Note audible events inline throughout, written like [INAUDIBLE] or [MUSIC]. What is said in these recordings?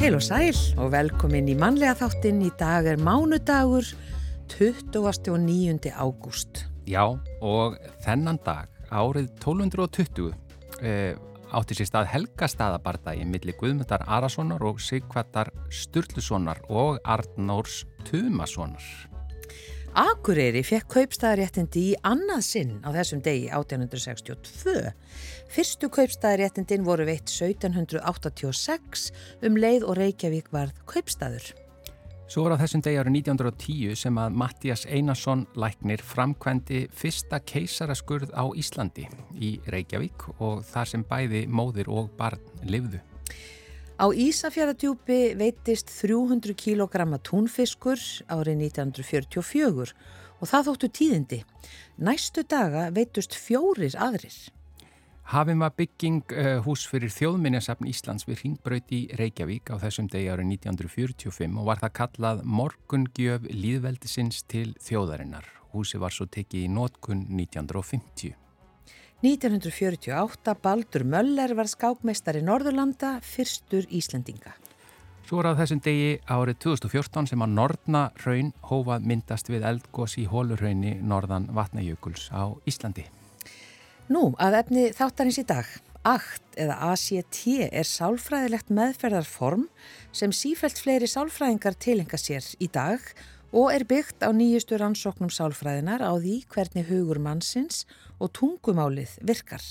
Heil og sæl og velkomin í mannlega þáttinn. Í dag er mánudagur 29. ágúst. Já, og þennan dag, árið 1220, eh, átti sér stað helgastaðabardagi millir Guðmundar Arasonar og Sigvartar Sturlusonar og Arnórs Tumasonar. Akureyri fekk kaupstæðaréttindi í annað sinn á þessum degi 1862. Fyrstu kaupstæðaréttindin voru veitt 1786 um leið og Reykjavík varð kaupstæður. Svo var á þessum degi árið 1910 sem að Mattias Einarsson læknir framkvæmdi fyrsta keisaraskurð á Íslandi í Reykjavík og þar sem bæði móðir og barn livðu. Á Ísafjörðardjúpi veitist 300 kg túnfiskur árið 1944 og það þóttu tíðindi. Næstu daga veitust fjórir aðrir. Hafinn var bygging uh, hús fyrir þjóðminnesafn Íslands við Ringbraut í Reykjavík á þessum degi árið 1945 og var það kallað Morgungjöf líðveldisins til þjóðarinnar. Húsi var svo tekið í nótkun 1950. 1948 Baldur Möller var skákmeistari Norðurlanda, fyrstur Íslendinga. Svo var á þessum degi árið 2014 sem að Nortna raun hófað myndast við eldgós í hólurraunni Norðan Vatnajökuls á Íslandi. Nú, að efni þáttarins í dag. ACT eða ACT er sálfræðilegt meðferðarform sem sífælt fleiri sálfræðingar tilenga sér í dag og er byggt á nýjustu rannsóknum sálfræðinar á því hvernig hugur mannsins og tungumálið virkar.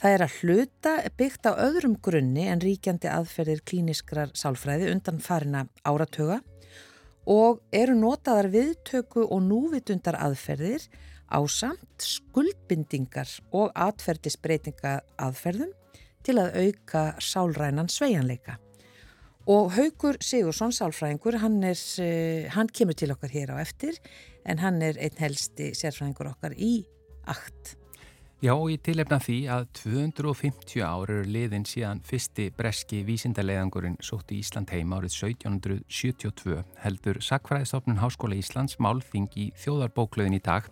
Það er að hluta byggt á öðrum grunni en ríkjandi aðferðir klíniskrar sálfræði undan farina áratöga og eru notaðar viðtöku og núvitundar aðferðir á samt skuldbindingar og atferðisbreytinga aðferðum til að auka sálrænan sveianleika. Og Haugur Sigursson, sálfræðingur, hann, er, hann kemur til okkar hér á eftir en hann er einn helsti sérfræðingur okkar í akt. Já, ég tilefna því að 250 ár eru liðin síðan fyrsti breski vísindarleiðangurinn sótti Ísland heim árið 1772 heldur Sakfræðistofnun Háskóla Íslands málþing í þjóðarbóklöðin í dag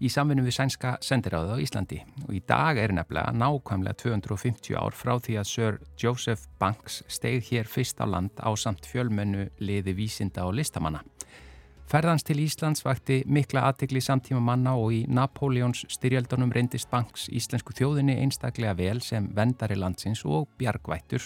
í samvinnu við sænska sendiráðu á Íslandi. Og í dag er nefnilega nákvæmlega 250 ár frá því að Sir Joseph Banks steigð hér fyrst á land á samt fjölmennu liði vísinda og listamanna. Ferðans til Íslands vakti mikla aðtikli samtíma manna og í Napoleons styrjaldunum reyndist Banks íslensku þjóðinni einstaklega vel sem vendari landsins og bjargvættur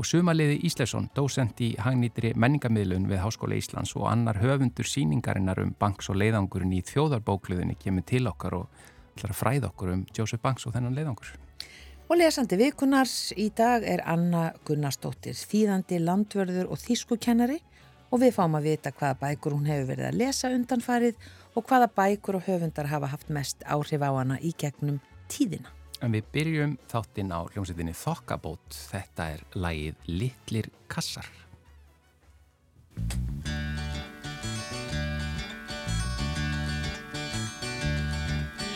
og sumaliði Íslesson, dósend í hagnýtri menningamidlun við Háskóla Íslands og annar höfundur síningarinnar um Banks og leiðangurinn í þjóðarbókluðinni kemur til okkar og ætlar að fræða okkur um Joseph Banks og þennan leiðangur. Og lesandi vikunars í dag er Anna Gunnarsdóttir, þýðandi landvörður og þýskukennari og við fáum að vita hvaða bækur hún hefur verið að lesa undanfarið og hvaða bækur og höfundar hafa haft mest áhrif á hana í gegnum tíðina. En við byrjum þáttinn á hljómsveitinni Þokkabót. Þetta er lægið Littlir kassar.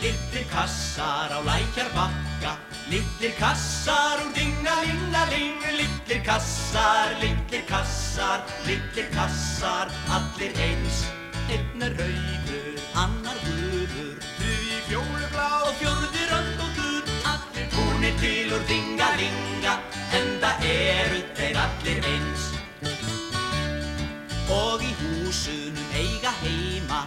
Littlir kassar á lækjar bakka Littlir kassar úr dingalingaling Littlir kassar, littlir kassar Littlir kassar, allir eins Einn er rauður, dingalinga En það eru þeir allir eins Og í húsunum eiga heima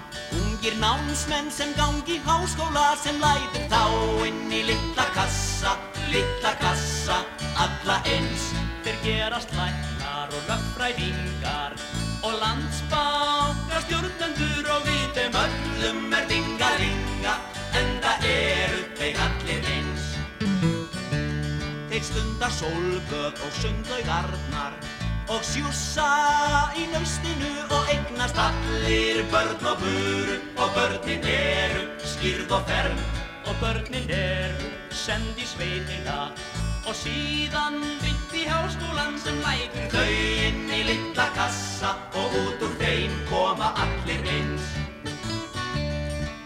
Ungir námsmenn sem gangi háskóla sem lætur þá inn í litla kassa, litla kassa, alla eins. Þeir gerast læknar og löffræðingar og landsbákar stjórnendur og við þeim öllum er dingalinga en það eru þeir allir eins. Þeir stundar sólgöð og sundaugarnar og sjúsa í nöstinu og eignast allir börn og buru og börnin eru skýrð og ferm og börnin eru send í sveitina. Og síðan vitt í háskólan sem lætur þau inn í litla kassa og út úr þeim koma allir eins.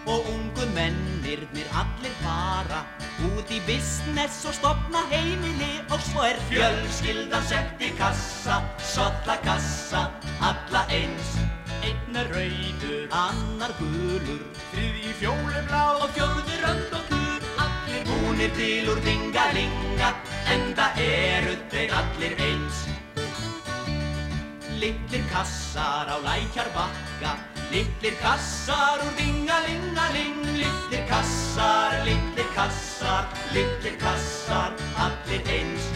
Og ungu mennirnir allir fara út í business og stopna heimili og svo er fjölskyldan sett í kassa, solla kassa, alla eins. Einn er rauður, annar gulur, þriði fjólublá og fjörði rönd og gur. Allir búnir til úr dingalinga, en það eru þeir allir eins. litlir kassar á lækjar bakka Litlir kassar úr dingalingaling Litlir kassar, litlir kassar, litlir kassar, allir eins.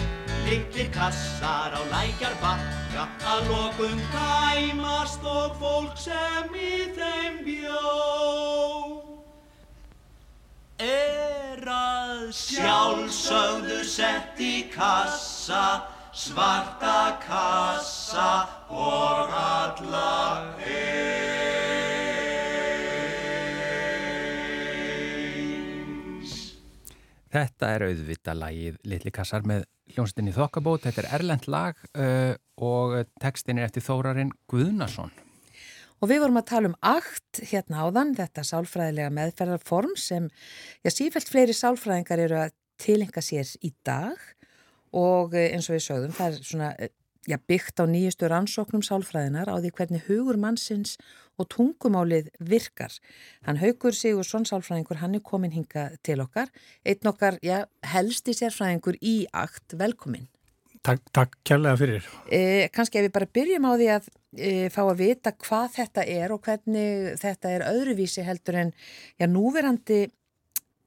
Litlir kassar á lækjar bakka Að lokum kæmast og fólk sem í þeim bjó. Er að sjálfsögðu sett í kassa svarta kassa og alla eins. Þetta er auðvita lagið Littli kassar með hljónstinni Þokkabót. Þetta er erlend lag uh, og tekstin er eftir Þórarinn Guðnason. Og við vorum að tala um akt hérna áðan, þetta sálfræðilega meðferðarform sem, já, sífælt fleiri sálfræðingar eru að tilenga sér í dag og eh, eins og við sögðum, það er svona, eh, já, byggt á nýjustu rannsóknum sálfræðinar á því hvernig hugur mannsins og tungumálið virkar. Hann haugur sig og svon sálfræðingur, hann er komin hinga til okkar, einn okkar, já, helsti sérfræðingur í akt, velkomin. Takk, takk kærlega fyrir. Eh, Kanski ef við bara byrjum á því að eh, fá að vita hvað þetta er og hvernig þetta er öðruvísi heldur en já, núverandi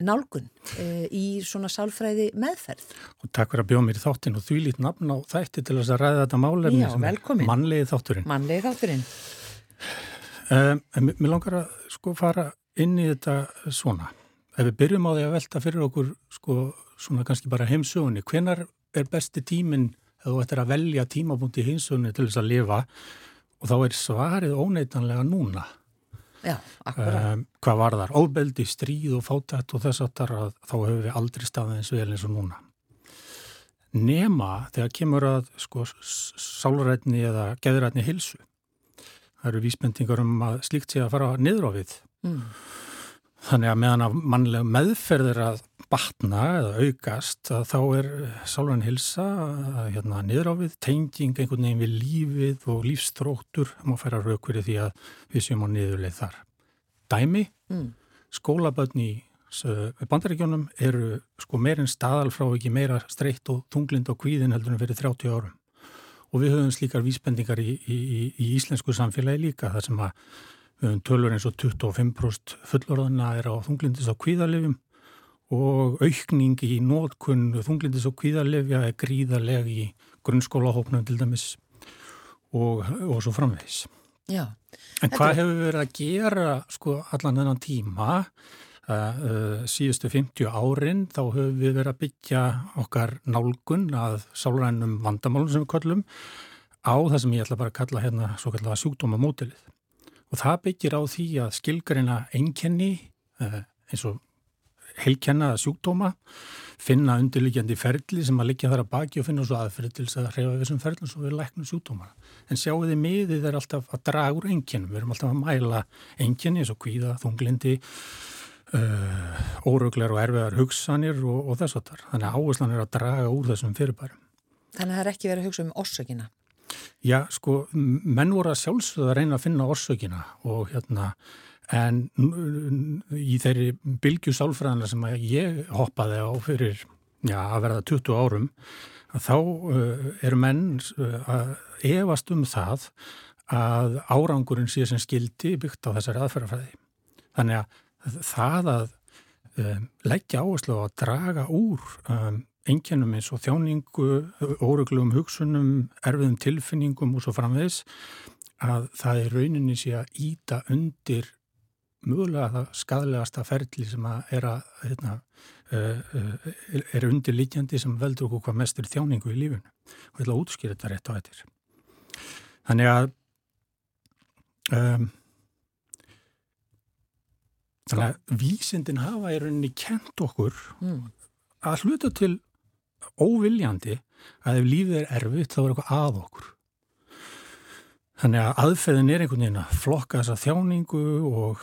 nálgun eh, í svona sálfræði meðferð. Og takk fyrir að bjóða mér í þáttin og því lít nafn á þætti til þess að ræða þetta málefni Já, velkomin. mannlegi þátturinn. Mannlegi þátturinn. Um, en mér langar að sko fara inn í þetta svona. Ef við byrjum á því að velta fyrir okkur sko svona kannski bara heimsögunni, hvenar er besti tíminn eða þú ættir að velja tímabúndi í heimsögunni til þess að lifa og þá er svarið óneitanlega núna. Já. Um, hvað var þar? Óbeldi, stríð og fátætt og þess aftar að þá hefur við aldrei staðið eins vel eins og núna. Nema þegar kemur að sko, sálarætni eða geðrætni hilsu. Það eru vísbendingar um að slíkt sé að fara niður á við. Mm. Þannig að meðan að mannlega meðferðir að batna eða aukast að þá er sálarætni hilsa hérna, við, tenging einhvern veginn við lífið og lífstróttur. Það má færa rauk fyrir því að við séum á niðurleið þar. Dæmi, Mm. skólaböðn í bandaríkjónum eru sko meirinn staðal frá ekki meira streitt og þunglind og kvíðin heldur en fyrir 30 árum. Og við höfum slíkar vísbendingar í, í, í, í íslensku samfélagi líka þar sem að tölur eins og 25% fullorðana er á þunglindis og kvíðalifjum og aukning í nótkunn þunglindis og kvíðalifja er gríðaleg í grunnskólahópnum til dæmis og, og svo framvegis. Já, En Þetta hvað er- hefur verið að gera sko allan þennan tíma uh, síðustu 50 árin þá höfum við verið að byggja okkar nálgun að sálrænum vandamálum sem við kallum á það sem ég ætla bara að kalla hérna svo kallega sjúkdómamótilið. Og það byggir á því að skilgarina einkenni uh, eins og heilkenna sjúkdóma, finna undirliggjandi ferli sem að liggja þar að baki og finna svo aðferði til þess að hreyfa við þessum ferlum svo við læknum sjúkdómana. En sjáu þið miðið er alltaf að draga úr einkennum. Við erum alltaf að mæla einkenni eins og kvíða, þunglindi, uh, óruglar og erfiðar hugsanir og, og þess að þar. Þannig að áherslan er að draga úr þessum fyrirbærum. þannig að það er ekki verið að hugsa um orsökina. Já, sko, menn voru að sjálfsögða að reyna að finna orsökina og hérna, en í þeirri bylgju sálfræðana sem ég hoppaði á fyrir, já, að verða 20 árum, þá uh, eru menn uh, að efast um það að árangurinn sé sem skildi byggt á þessari aðferðafræði. Þannig að það að um, leggja áherslu á að draga úr um, einkennum eins og þjáningu, óreglum hugsunum, erfiðum tilfinningum og svo framvegis að það er rauninni sé að íta undir mögulega það skadlegasta ferli sem að er að hérna, uh, uh, er undirliggjandi sem veldur okkur hvað mest er þjáningu í lífunu og ég ætla að útskýra þetta rétt á eittir. Þannig að um, þannig að vísindin hafa í rauninni kent okkur Mm. að hluta til óviljandi að ef lífið er erfitt þá er eitthvað að okkur. Þannig að aðferðin er einhvern veginn að flokka þessa þjáningu og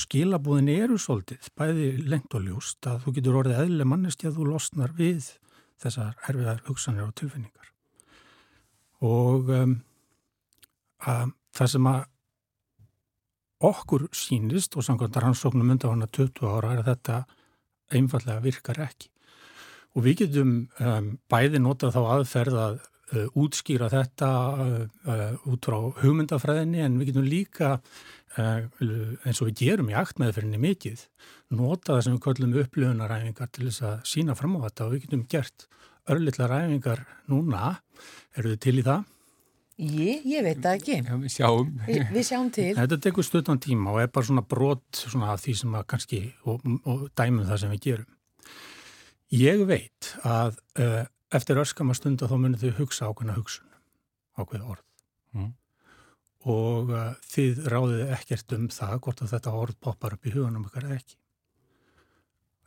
skilabúðin eru svolítið, bæði lengt og ljóst að þú getur orðið eðlileg mannesti að þú losnar við þessar erfiðar hugsanir og tilfinningar. Og um, að það sem að okkur sínist og samkvæmt rannsóknum undan hana 20 ára er að þetta einfallega virkar ekki. Og við getum um, bæði notað þá aðferð að uh, útskýra þetta uh, út frá hugmyndafræðinni en við getum líka uh, eins og við gerum í aktmeðferðinni mikið nota það sem við kallum upplifunaræfingar til þess að sína fram á þetta og við getum gert örlittla ræfingar núna. Eru þið til í það? Ég, ég veit það ekki. Já, við sjáum. Vi, við sjáum til. Þetta tekur stuttan tíma og er bara svona brot svona af því sem að kannski og, og dæmum það sem við gerum. Ég veit að uh, eftir örskama stund að þá munir þau hugsa ákveðna hugsun, ákveð orð. Mm. Og uh, þið ráðið ekkert um það hvort að þetta orð poppar upp í huganum ykkar eða ekki.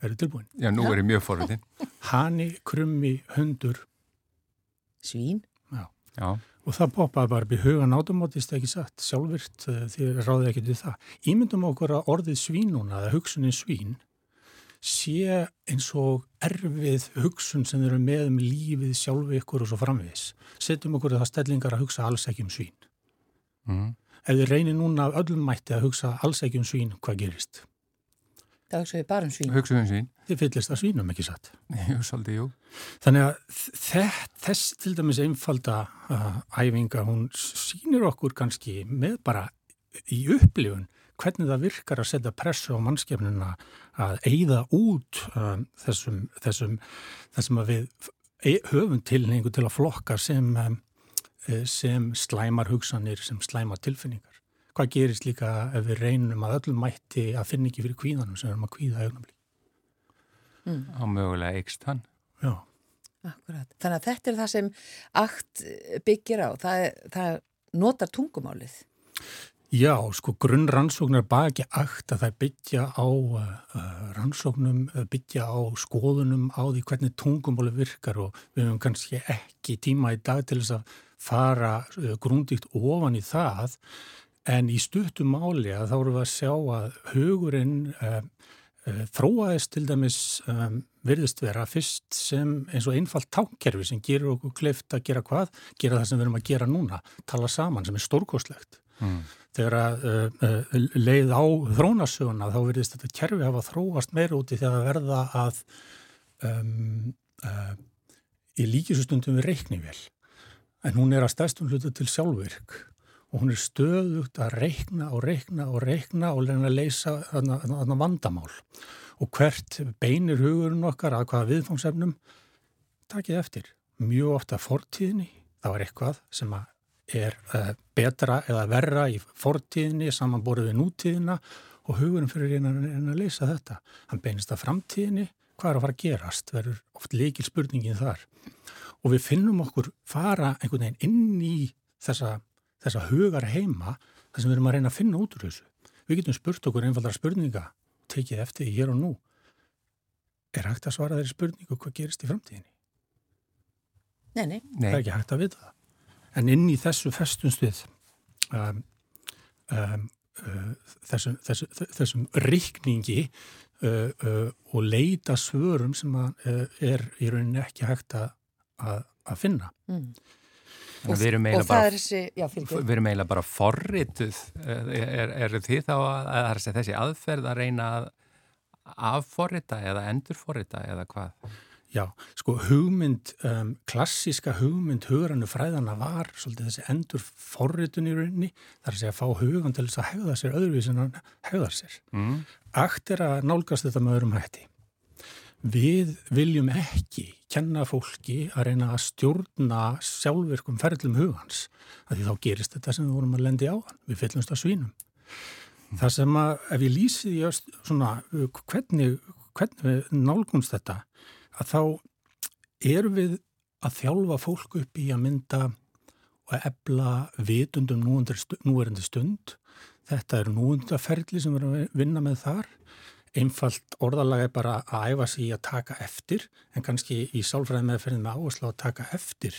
Er þið tilbúin? Já, nú er ég mjög forvitin. [LAUGHS] Hanni, krummi, hundur. Svín. Já. Já. Og það poppaði bara upp í hugan átumátist ekki satt, sjálfvirt, eh, því ráðið ekki til það. Ímyndum okkur að orðið svínuna, eða hugsunin svín, sé eins og erfið hugsun sem eru með um lífið sjálfi ykkur og svo framvegis. Setjum okkur það stellingar að hugsa alls ekki um svín. Mm. Ef þið reynir núna af öllum mætti að hugsa alls ekki um svín, hvað gerist? Það hugsaðu bara um svín. Hugsaðu um svín. Þið fyllist að svínum ekki satt. Jú, svolítið, jú. Þannig að þess til dæmis einfalda uh, æfinga, hún sínir okkur kannski með bara í upplifun hvernig það virkar að setja pressu á mannskefnuna að eigða út um, þessum, þessum, þessum að við e, höfum tilningu til að flokka sem, um, sem slæmar hugsanir, sem slæmar tilfinningar hvað gerist líka ef við reynum að öllum mætti að finna ekki fyrir kvíðanum sem við erum að kvíða augnabli. Mm. Á mögulega eikst hann. Já. Akkurat. Þannig að þetta er það sem akt byggir á. Það, það notar tungumálið. Já, sko grunnrannsóknar baki akt að það byggja á uh, rannsóknum, byggja á skoðunum á því hvernig tungumáli virkar og við hefum kannski ekki tíma í dag til þess að fara uh, grúndíkt ofan í það En í stuttum máli að þá eru við að sjá að hugurinn uh, þróaðist til dæmis um, virðist vera fyrst sem eins og einfalt tákkerfi sem gerur okkur kleift að gera hvað, gera það sem við erum að gera núna, tala saman sem er stórkoslegt. Mm. Þegar að uh, leið á þrónasöguna þá virðist þetta kerfi hafa þróast meira úti þegar að verða að um, í líkisustundum við reiknivél. En hún er að stæstum hlutu til sjálfvirk og hún er stöðugt að reikna og reikna og reikna og reyna að leysa þarna vandamál og hvert beinir hugurinn okkar að hvaða viðfóngsefnum takið eftir. Mjög ofta fortíðinni, það var eitthvað sem er uh, betra eða verra í fortíðinni samanborið við nútíðina og hugurinn fyrir reyna að leysa þetta. Hann beinist að framtíðinni, hvað er að fara að gerast, verður oft leikil spurningin þar. Og við finnum okkur fara einhvern veginn inn í þessa þessa hugar heima þar sem við erum að reyna að finna út úr þessu. Við getum spurt okkur einfaldra spurninga, tekið eftir því hér og nú. Er hægt að svara þeirri spurningu hvað gerist í framtíðinni? Nei, nei. Það er ekki hægt að vita það. En inn í þessu festumstuð um, um, uh, þessum, þessum, þessum rikningi uh, uh, og leita svörum sem að, uh, er í rauninni ekki hægt að, að, að finna. Mm. Og, við erum eiginlega bara, þessi, bara forrituð, er, er því þá að, að þessi aðferð að reyna að afforrita eða endurforrita eða hvað? Já, sko hugmynd, um, klassiska hugmynd hugurannu fræðana var svolítið þessi endurforritun í rauninni, þar að segja að fá hugan til þess að hegða sér öðruvísin að hegða sér. Mm. Akt er að nálgast þetta með öðrum hætti. Við viljum ekki kenna fólki að reyna að stjórna sjálfverkum ferðlum hugans að því þá gerist þetta sem við vorum að lendi á hann. Við fyllumst að svínum. Mm. Það sem að ef ég lýsi því svona hvernig, hvernig við nálgunst þetta að þá erum við að þjálfa fólk upp í að mynda og ebla vitundum núverandi stund. Þetta eru núundaferðli sem við erum að vinna með þar einfalt orðalega er bara að æfa sig í að taka eftir en kannski í sálfræði meðferðin með áherslu að taka eftir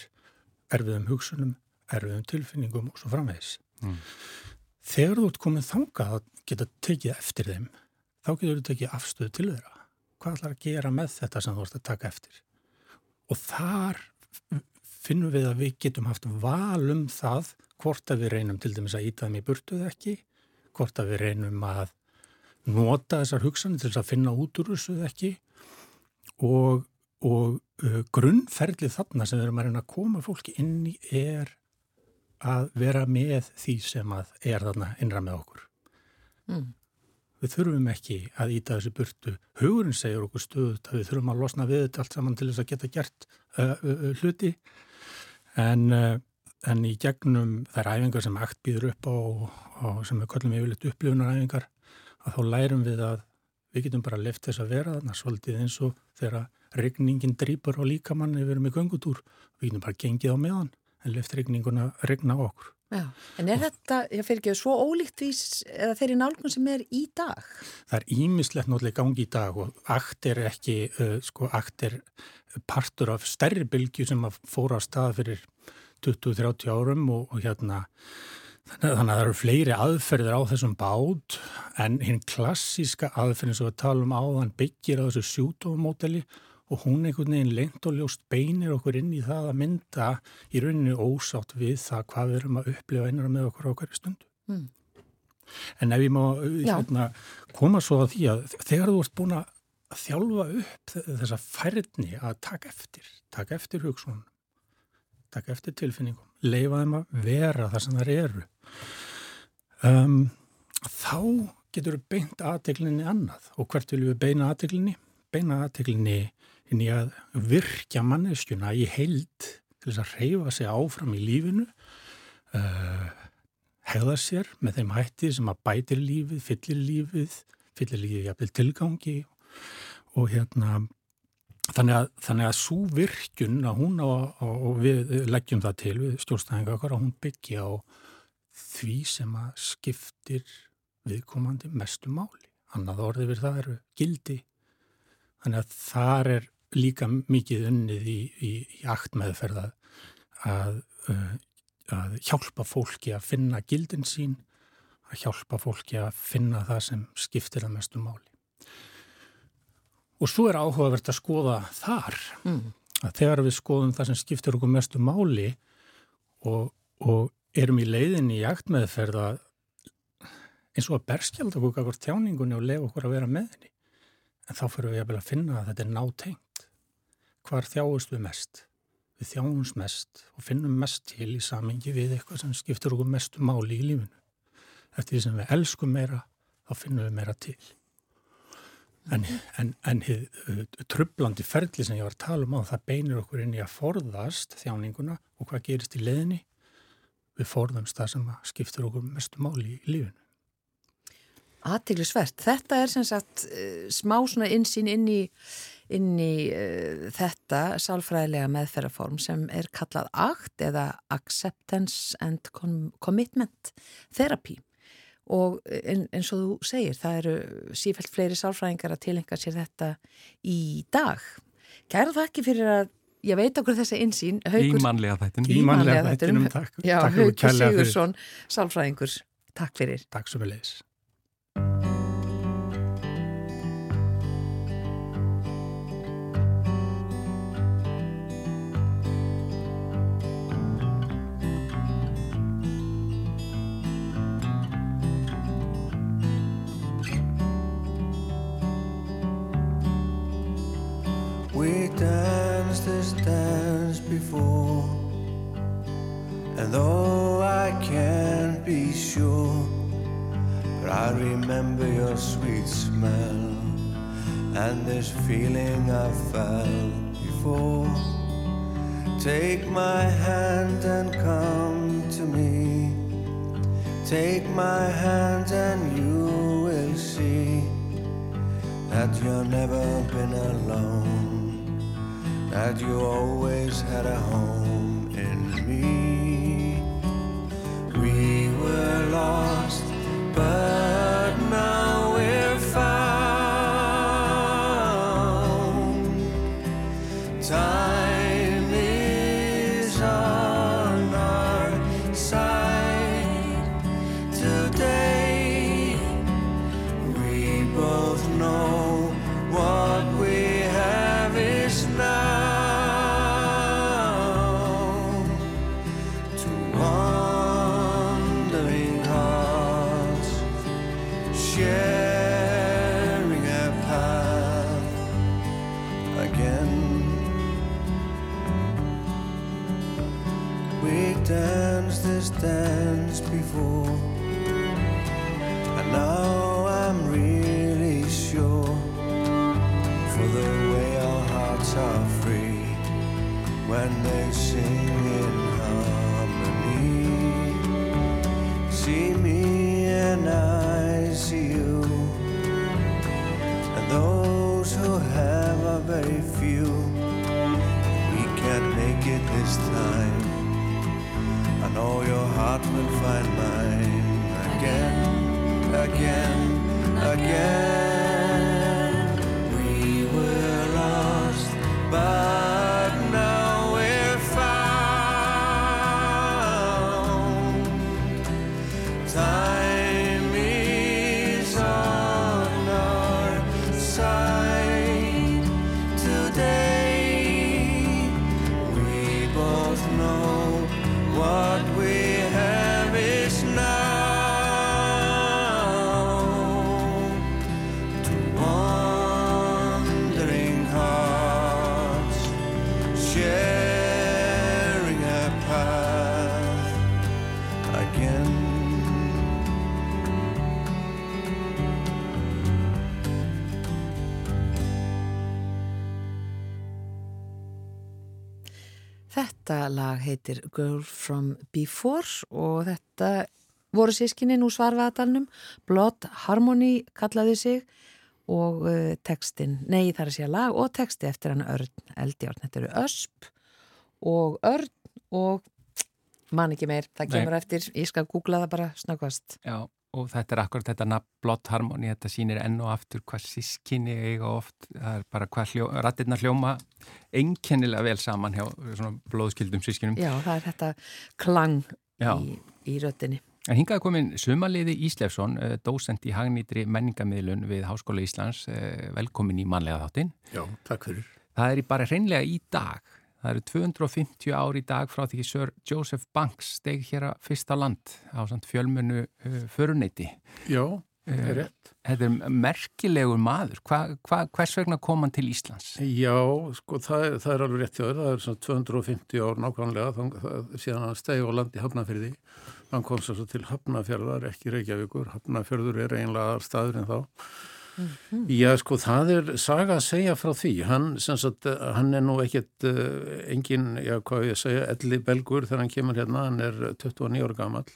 erfiðum hugsunum, erfiðum tilfinningum og svo framvegis. Mm. Þegar þú ert komið þangað að geta tekið eftir þeim, þá getur þú tekið afstöðu til þeirra. Hvað ætlar að gera með þetta sem þú ert að taka eftir? Og þar finnum við að við getum haft val um það hvort að við reynum til dæmis að íta þeim í burtuð ekki, hvort að við reynum að nota þessar hugsanir til þess að finna út úr þessu ekki og, og uh, grunnferðlið þarna sem við erum að reyna að koma fólki inn í er að vera með því sem að er þarna innra með okkur. Mm. Við þurfum ekki að íta þessi burtu. Hugurinn segir okkur stöðut að við þurfum að losna við þetta allt saman til þess að geta gert uh, uh, hluti. En, en í gegnum þær æfingar sem akt býður upp á og sem við kallum yfirleitt upplifunaræfingar að þá lærum við að við getum bara left þess að vera þarna svolítið eins og þegar regningin drýpur á líkamann ef við erum í göngutúr. Við getum bara gengið á meðan en left regninguna regna okkur Já, en er og þetta, ég fyrir ekki, svo ólíkt því eða þeirri nálgun sem er í dag? Það er ímislegt náttúrulega gangi í dag og akt er ekki, uh, sko, akt er partur af stærri bylgi sem að fóra á stað fyrir 20-30 árum og, og hérna Þannig að það eru fleiri aðferðir á þessum bát en hinn klassíska aðferðin sem við talum á þann byggir á þessu sjútómóteli og hún einhvern veginn lengt og ljóst beinir okkur inn í það að mynda í rauninu ósátt við það hvað við erum að upplifa einar með okkur á hverju stundu. Mm. En ef ég má hérna, koma svo að því að þegar þú ert búin að þjálfa upp þessa færðni að taka eftir, taka eftir hugsunum, taka eftir tilfinningum, leifa þeim að vera það sem þar eru um, þá getur við beint aðteglinni annað og hvert viljum við beina aðteglinni? Beina aðteglinni inn í að virkja manneskjuna í heild til þess að reyfa sig áfram í lífinu uh, hegða sér með þeim hætti sem að bætir lífið, fyllir lífið fyllir lífið jafnvel tilgangi og hérna þannig að, þannig að svo virkjun að hún á, og við leggjum það til við stjórnstæðinga okkar að hún byggja á því sem að skiptir viðkomandi mestu máli. Annað orðið við það eru gildi. Þannig að þar er líka mikið unnið í, í, í aktmeðferða að, uh, að hjálpa fólki að finna gildin sín, að hjálpa fólki að finna það sem skiptir það mestu máli. Og svo er áhugavert að skoða þar mm. að þegar við skoðum það sem skiptir okkur mestu máli og, og erum í leiðinni í jaktmeðferða eins og að berskjálta okkur kakvar tjáningunni og lefa okkur að vera með henni. En þá fyrir við að finna að þetta er nátengt. Hvar þjáust við mest? Við þjáumst mest og finnum mest til í samingi við eitthvað sem skiptur okkur mestu máli í lífinu. Eftir því sem við elskum meira, þá finnum við meira til. En, en, en uh, trublandi ferli sem ég var að tala um á, það beinir okkur inn í að forðast þjáninguna og hvað gerist í leðinni við forðumst það sem skiptir okkur mestu máli í lífunu. Aðteglisvert. Þetta er sem sagt uh, smá svona insýn inn í, inn í uh, þetta sálfræðilega meðferðarform sem er kallað ACT eða Acceptance and Commitment Therapy. Og en, eins og þú segir það eru sífælt fleiri sálfræðingar að tilengja sér þetta í dag. Kæra það ekki fyrir að ég veit okkur þessa einsýn Haukur, Í mannlega þættinum. Í mannlega þættinum, takk Já, Haukur Sigursson, sálfræðingur. Takk fyrir. Takk svo vel eðis sweet smell and this feeling I felt before. Take my hand and come to me. Take my hand and you will see that you've never been alone that you always had a home in me. We were lost, but Þetta lag heitir Girl from Before og þetta voru sískinni nú svarfaðadalnum. Blood Harmony kallaði sig og uh, textin, nei það er að segja lag og texti eftir hann Örn Eldjárn. Þetta eru Ösp og Örn og man ekki meir, það Nei. kemur eftir, ég skal googla það bara snakvast. Já, og þetta er akkurat þetta nafn Blott Harmony, þetta sýnir enn og aftur hvað sískinni eiga oft, það er bara hvað hljó, rattirna hljóma einkennilega vel saman hjá svona blóðskildum sískinum. Já, það er þetta klang Já. í, í röttinni. En hingaði komin Sumaliði Íslefsson, eh, dósent í hagnýtri menningamiðlun við Háskóla Íslands, eh, velkomin í manlega þáttinn. Já, takk fyrir. Það er í bara hreinlega í dag. Það eru 250 ár í dag frá því Sir Joseph Banks steg hér að fyrsta land á fjölmunu uh, föruneyti. Já, það er rétt. Þetta er merkilegur maður. Hva, hva, hvers vegna kom hann til Íslands? Já, sko, það, er- það er alveg rétt hjá þér. Það er svona 250 ár nákvæmlega þannig að síðan hann stegi á landi Hafnafyrði. Hann kom svo til Hafnafjörðar, ekki Reykjavíkur. Hafnafjörður er einlega staðurinn þá. Já, sko, það er saga að segja frá því. Hann, sagt, hann er nú ekkit uh, engin, já, hvað ég segja, elli belgur þegar hann kemur hérna. Hann er 29 ára gamall.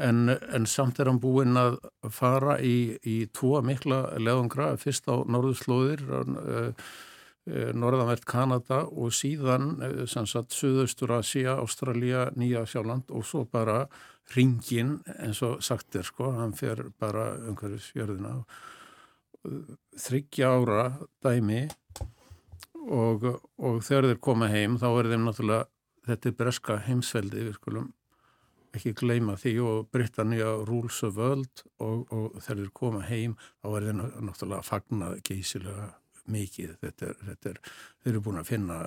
En, en samt er hann búinn að fara í, í tvo mikla leðungra, fyrst á norðurslóðir, uh, norðanvert Kanada og síðan sem sagt Suðaustur Asia, Ástralja, Nýja Sjáland og svo bara ringin eins og sagt er sko, hann fer bara umhverfis jörðina þryggja ára dæmi og, og þegar þeir koma heim þá er þeim náttúrulega þetta er breska heimsveldi við skulum ekki gleyma því og Britannia rules of world og, og þegar þeir koma heim þá er þeir náttúrulega fagnað geysilega mikið. Þetta er, þetta er, þeir eru búin að finna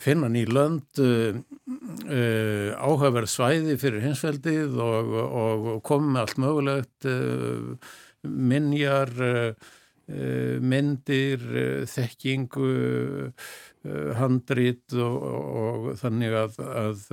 finna ný lönd uh, uh, áhugaverð svæði fyrir hinsveldið og, og, og komið með allt mögulegt uh, minjar uh, myndir uh, þekkingu handrit og, og þannig að, að,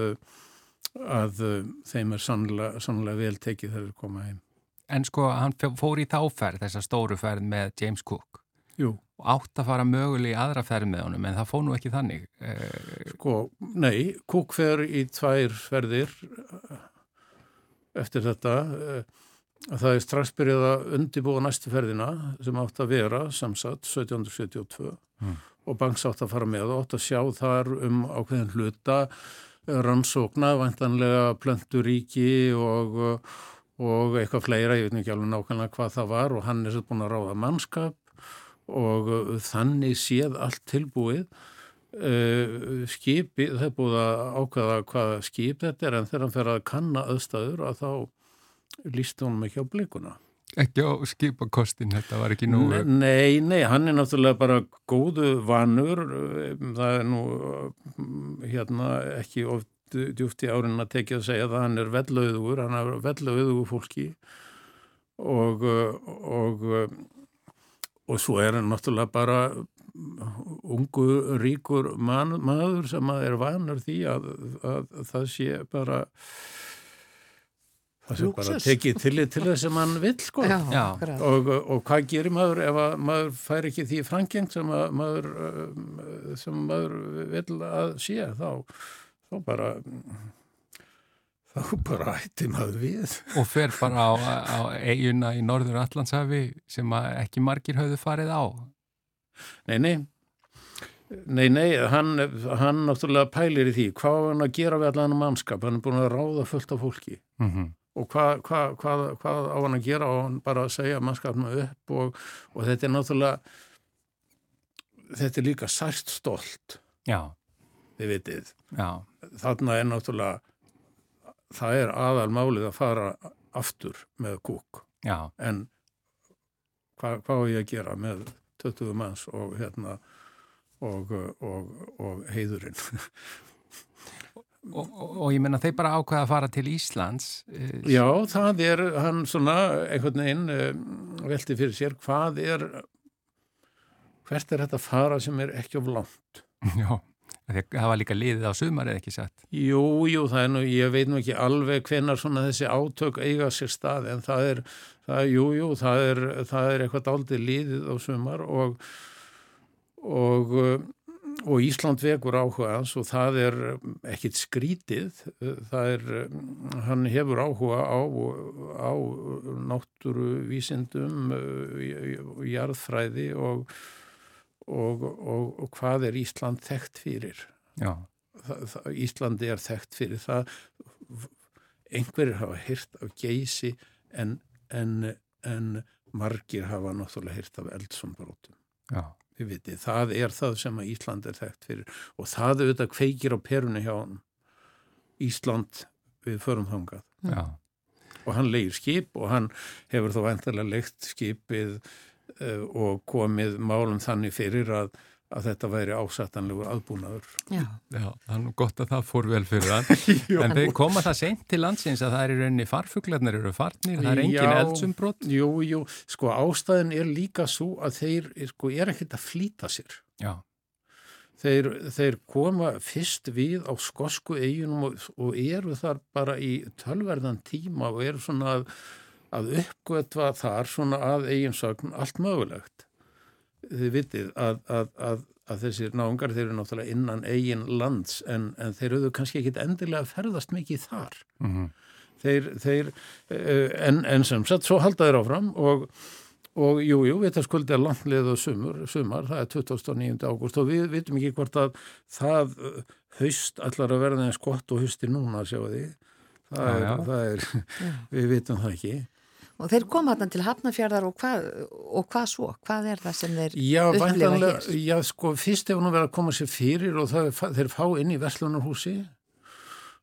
að þeim er sannlega, sannlega vel tekið þegar þeir koma heim. En sko, hann fór í þáferð, þessa stóru ferð með James Cook. Jú. Og átt að fara möguleg í aðra ferð með honum, en það fór nú ekki þannig. Eh, Sko, nei, Cook fer í tvær ferðir eftir þetta. Það er strax byrjað að undibúa næstu ferðina sem átt að vera, samsagt, 1772 Mm. og Banks átt að fara með og átt að sjá þar um ákveðin hluta rannsókna, vantanlega plönturíki og, og eitthvað fleira, ég veit ekki alveg nákvæmlega hvað það var og hann er svo búin að ráða mannskap. Og þannig séð allt tilbúið. Uh, skipi, það er búið að ákvæða hvað skip þetta er en þegar hann fer að kanna aðstæður að þá líst honum ekki á blikuna. ekki á skipakostin, þetta var ekki nú... Nei, nei, hann er náttúrulega bara góðu vanur, það er nú hérna ekki oft djúft í árin að tekja að segja það, hann er vellauður, hann er vellauður fólki og, og, og svo er hann náttúrulega bara ungu ríkur man, maður sem að er vanar því að, að, að það sé bara það sé bara tekið tillit til þess sem hann vill sko. Já, Já. og, og hvað gerir maður ef að maður fær ekki því frangengt sem að maður sem maður vill að sé? Þá, þá bara þá bara hætti maður við. Og fer bara á, á eiguna í norður Allandshafi sem að ekki margir höfðu farið á. Nei, nei. Nei, nei, hann, hann náttúrulega pælir í því. Hvað hann að gera við allan mannskap? Hann er búin að ráða fullt af fólki. Mm og hvað, hvað, hvað, hvað á hann að gera? Og hann bara að segja mannskapnum upp og, og þetta er náttúrulega þetta er líka sært stolt. Já, þið vitið. Já, þarna er náttúrulega það er aðal málið að fara aftur með kúk. Já, en hvað á ég að gera með 20 manns og hérna og, og, og heiðurinn [LAUGHS] og, og, og ég menna þeir bara ákveða að fara til Íslands. eh, Já, það er hann svona einhvern veginn um, velti fyrir sér hvað er hvert er þetta fara sem er ekki of langt [LAUGHS] Já, það var líka liðið á sumarið ekki satt. Jú, jú, það er nú, ég veit nú ekki alveg hvenar svona þessi átök eiga sér stað en það er, það, jú, jú, það er, það er eitthvað daldið líðið á sumar og, og, uh, og Ísland vekur áhuga hans og það er ekkit skrítið, það er, um, hann hefur áhuga á, á náttúruvísindum, uh, jarðfræði og, og, og, og hvað er Ísland þekkt fyrir? Já, það, það, Íslandi er þekkt fyrir það. Einhverjir hafa hýrt af geysi en, en, en margir hafa náttúrulega hýrt af eldsambrótum já, við vitið, það er það sem að Ísland er þekkt fyrir. Og það auðvitað kveikir á perunni hjá hann Ísland við förum þangað. Já, og hann leir skip og hann hefur þá vendarlega leikt skipið uh, og komið málum þannig fyrir að, að þetta væri ásættanlegur aðbúnaður Já, já, það er nú gott að það fór vel fyrir hann. [LAUGHS] en þeir koma það seint til landsins að það er í rauninni farfuglarnir eru farnir, það er engin Já. eldsumbrott. Jú, jú, sko ástæðin er líka svo að þeir sko er ekkert að flýta sér. Já, Þeir, þeir koma fyrst við á skosku eiginum og, og eru þar bara í tölverðan tíma og eru svona að, að uppgötva þar svona að eiginsögn allt mögulegt. Þið vitið að, að, að, að þessir náungar þeir eru náttúrulega innan eigin lands en, en þeir eru kannski ekkit endilega að ferðast mikið þar. mm þeir, þeir eh, en, en sem sagt, svo halda þeir áfram og, og jú, jú, við það skuldi að landlið og sumar, sumar, það er 29. ágúst og við vitum ekki hvort að það haust allar að verða eins gott og hausti núna, sjáu því það Já, er, já. það er við vitum það ekki og þeir koma þarna til Hafnafjörðar og hvað, og hvað svo? Hvað er það sem þeir Já, upplifa hér? já, sko, fyrst hefur nú verið að koma sér fyrir og það, er- þeir fá inn í Verslunarhúsi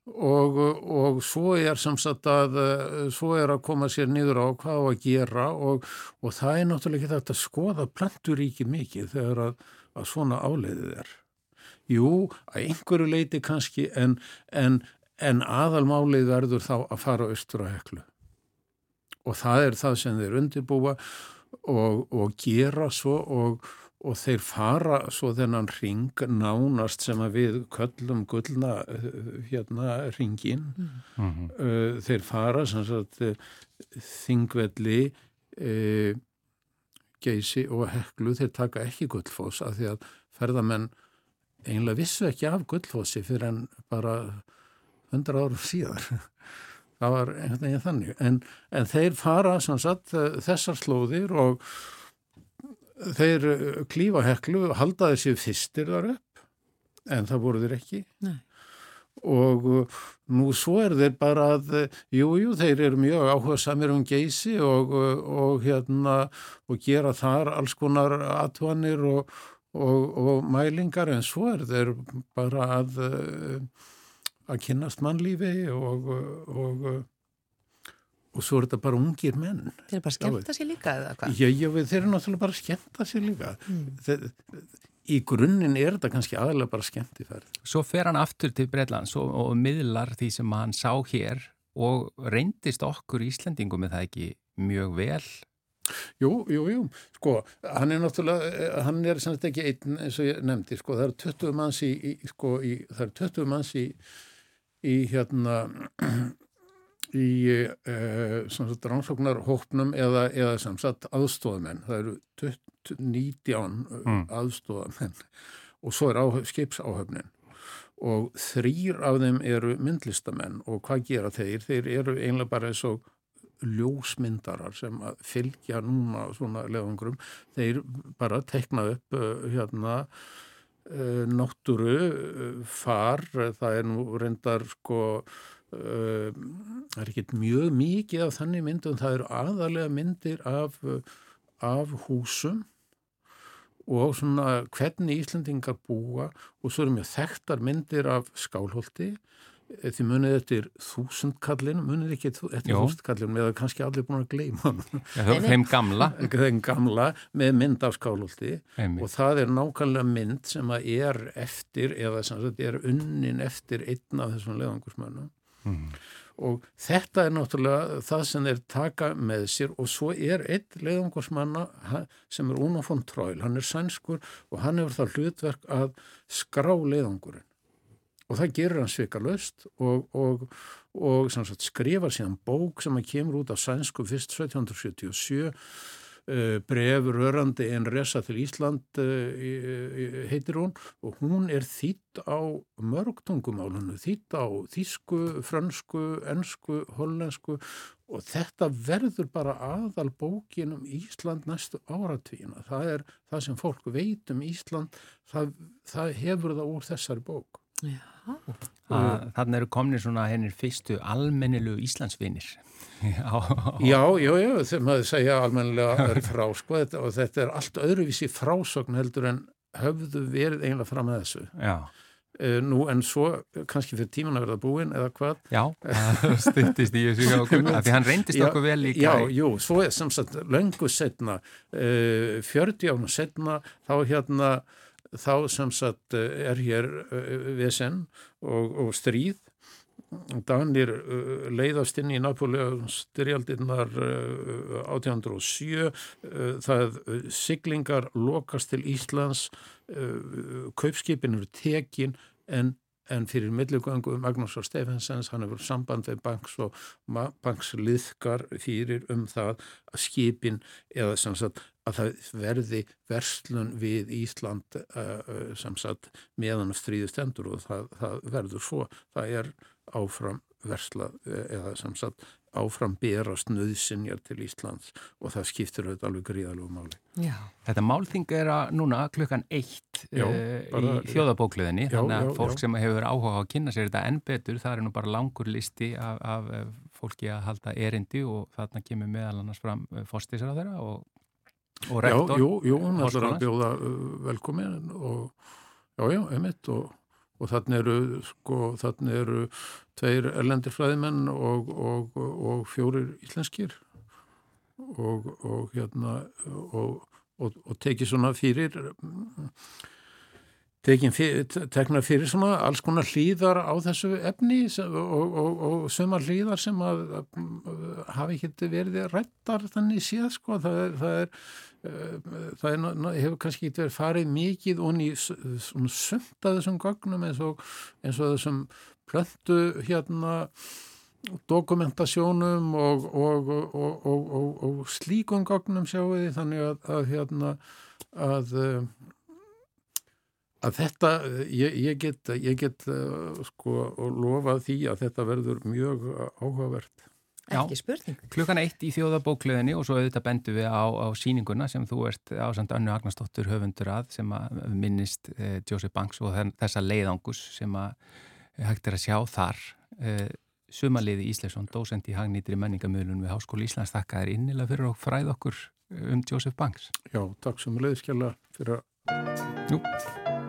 og, og svo er sem sagt að eh, svo er að koma sér niður á hvað á að gera og, og það er náttúrulega ekki þetta að skoða planturíki mikið þegar að, að svona áleiðið er. Jú, að einhverju leiti kannski en, en, en aðalmálið verður þá að fara austur að heklu og það er það sem þeir undirbúa og, og gera svo og, og þeir fara svo þennan ring nánast sem að við köllum gullna eh, hérna ringin -hmm. uh, þeir fara sem sagt eh, þingvelli uh, geysi og heklu. Þeir taka ekki gullfoss af því að ferðamenn eiginlega vissu ekki af gullfossi fyrir en bara hundra árum síðar það var einhvern veginn þannig en, en þeir fara sem sagt eh, þessar slóðir og þeir eh, klífa heklu halda þessi fyrstir þar upp en það voru þeir ekki Nei. og uh, nú svo er þeir bara að, uh, jú, þeir eru mjög áhuga samir um geysi og, uh, og hérna, og gera þar alls konar atvanir og, og, og mælingar en svo er þeir bara að að kynnast mannlífi og og, og svo er þetta bara ungir menn. Þeir bara skemmta sér líka eða hvað? Já, já, við- þeir eru náttúrulega bara að skemmta sér líka. Mm. þeir, í grunninn er þetta kannski aðalega bara skemmtifærð Svo fer hann aftur til Breitlands og, og miðlar því sem hann sá hér og reyndist okkur Íslendingum með það ekki mjög vel? Jú, jú, jú, sko, hann er náttúrulega, hann er sem þetta ekki einn eins og ég nefndi, sko, það eru 20 manns í, í sko, í, það eru 20 manns í, í hérna, [CLEARS THROAT] í uh, svona rannsóknarhópnum eða, eða sem sagt aðstofamenn, það eru 20, 19 mm. aðstofamenn og svo er á, skipsáhöfnin og þrýr af þeim eru myndlistamenn og hvað gera þeir? Þeir eru einlega bara eins og ljósmyndarar sem að fylgja núna svona leðungrum. Þeir bara tekna upp uh, hérna náttúru uh, far, það er nú reyndar sko það er ekkert mjög mikið af þannig myndum, það eru aðalega myndir af, af húsum og svona hvernig Íslandingar búa og svo eru mjög þekktar myndir af skálholti eh, því munið eftir þúsundkallin munið ekki eftir þúsundkallin með að kannski allir búin að gleyma hann þeim gamla. [LAUGHS] Þeim gamla með mynd af Einmitt. og það er nákvæmlega mynd sem að er eftir eða sem sagt er unnin eftir einn af þessum leðangursmönnum mm og þetta er náttúrulega það sem þeir taka með sér. Og svo er einn leiðangorsmanna sem er Uno von Troil, hann er sænskur og hann hefur það hlutverk að skrá leiðangurinn og það gerir hann svika löst og, og, og sagt, skrifar síðan bók sem að kemur út af sænsku fyrst 1777 Eh, bref rörandi en resa til Ísland eh, heitir hún og hún er þýtt á mörgtungumálunu, þýtt á þísku, fransku, ennsku, hollensku og þetta verður bara aðal bókin um Ísland næstu áratvíina. Það er það sem fólk veit um Ísland, það, það hefur það úr þessari bók. Já. Þannig eru komnir svona hennir fyrstu almennilu Íslandsvinir. Já, já, já, já þegar maður segja almennilega frá sko og þetta er allt öðruvísi frásögn heldur en höfðu verið eiginlega fram með þessu. Já. Uh, nú en svo kannski fyrir tíman að verða búin eða hvað Já, styrtist í þessu því hann reyndist já, okkur vel í kæ Já, jú, svo er sem sagt löngu setna uh, 40 ána setna þá hérna þá sem sagt eh, er hér eh, vesen og, og stríð. Danir uh, leiðast inn í Napoleons styrjaldirnar uh, 1807 uh, það siglingar lokast til Íslands. Kaupskipin eru tekin en, en fyrir millugöngu Magnúsar Stefensens hann hefur samband við banks og banksliðkar fyrir um það að skipin eða sem sagt að það verði verslun við Ísland uh, sem sagt meðan stríðustendur og það, það verður svo, það er áfram versla uh, eða sem sagt áfram berast nöðsynjar til Íslands og það skiptir auðvitað alveg gríðalög máli. Já. Þetta málþing er að núna klukkan eitt já, uh, bara, í þjóðabókluðinni, þannig að fólk já. sem hefur áhuga á að kynna sér þetta enn betur, það er nú bara langur listi af, af fólki að halda erindi og þarna kemur meðal annars fram fórstísar á þeirra og og rektor. Jú, jú, hann ætlar að bjóða uh, velkomin og já, já, emitt og, og þannig eru, sko, þannig eru tveir erlendir fræðimenn og, og, og fjórir íslenskir og hérna og tekið svona fyrir tekna fyrir svona alls konar hlýðar á þessu efni og, og, og sumar hlýðar sem að, að hafi ekki verið rættar þannig séð sko það er, það er, það er hefur kannski verið farið mikið og ný svona sömnt að þessum gögnum eins og, eins og þessum plöntu hérna dokumentasjónum og, og slíkum gögnum sjáu því þannig að, að hérna að að þetta, ég, ég get, ég get sko lofa því að þetta verður mjög áhugavert. Ekki spurning. Klukkan eitt í þjóðabókleðinni og svo auðvitað bendu við á, á síninguna sem þú ert ásand Önnu Agnarsdóttur höfundur að sem að minnist eh, Joseph Banks og þessa leiðangus sem að hægt er að sjá þar. Eh, Sumaliði Íslesson, dósend í hagnýtri menningamöðlun við Háskóli Íslands, þakka þér innilega fyrir að fræða okkur um Joseph Banks. Já, takk sem leiðskjala fyrir að... Jú.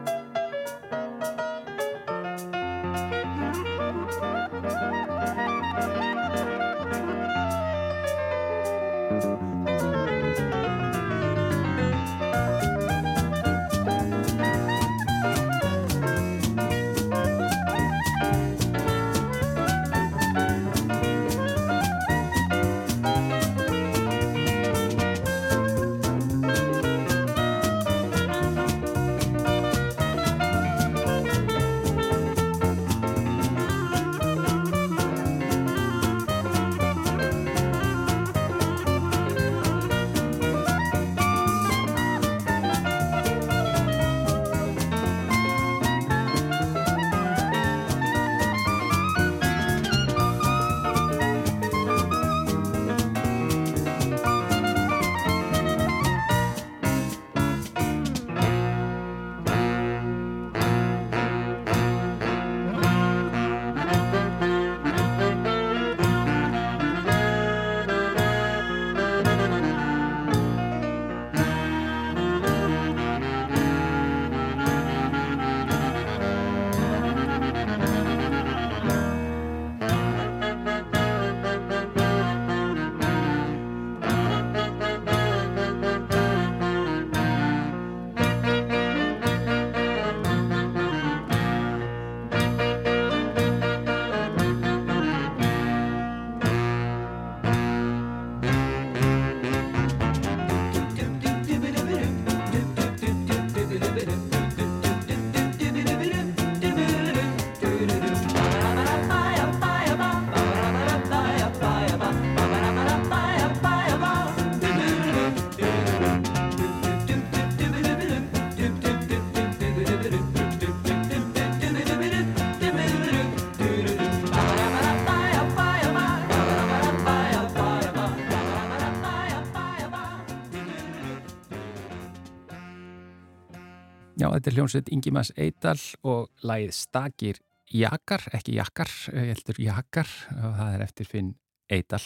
Þetta er hljómsveit Ingimas Eidal og lagið Stakir Jakar, ekki Jakar, ég heldur Jakar og það er eftir Finn Eidal.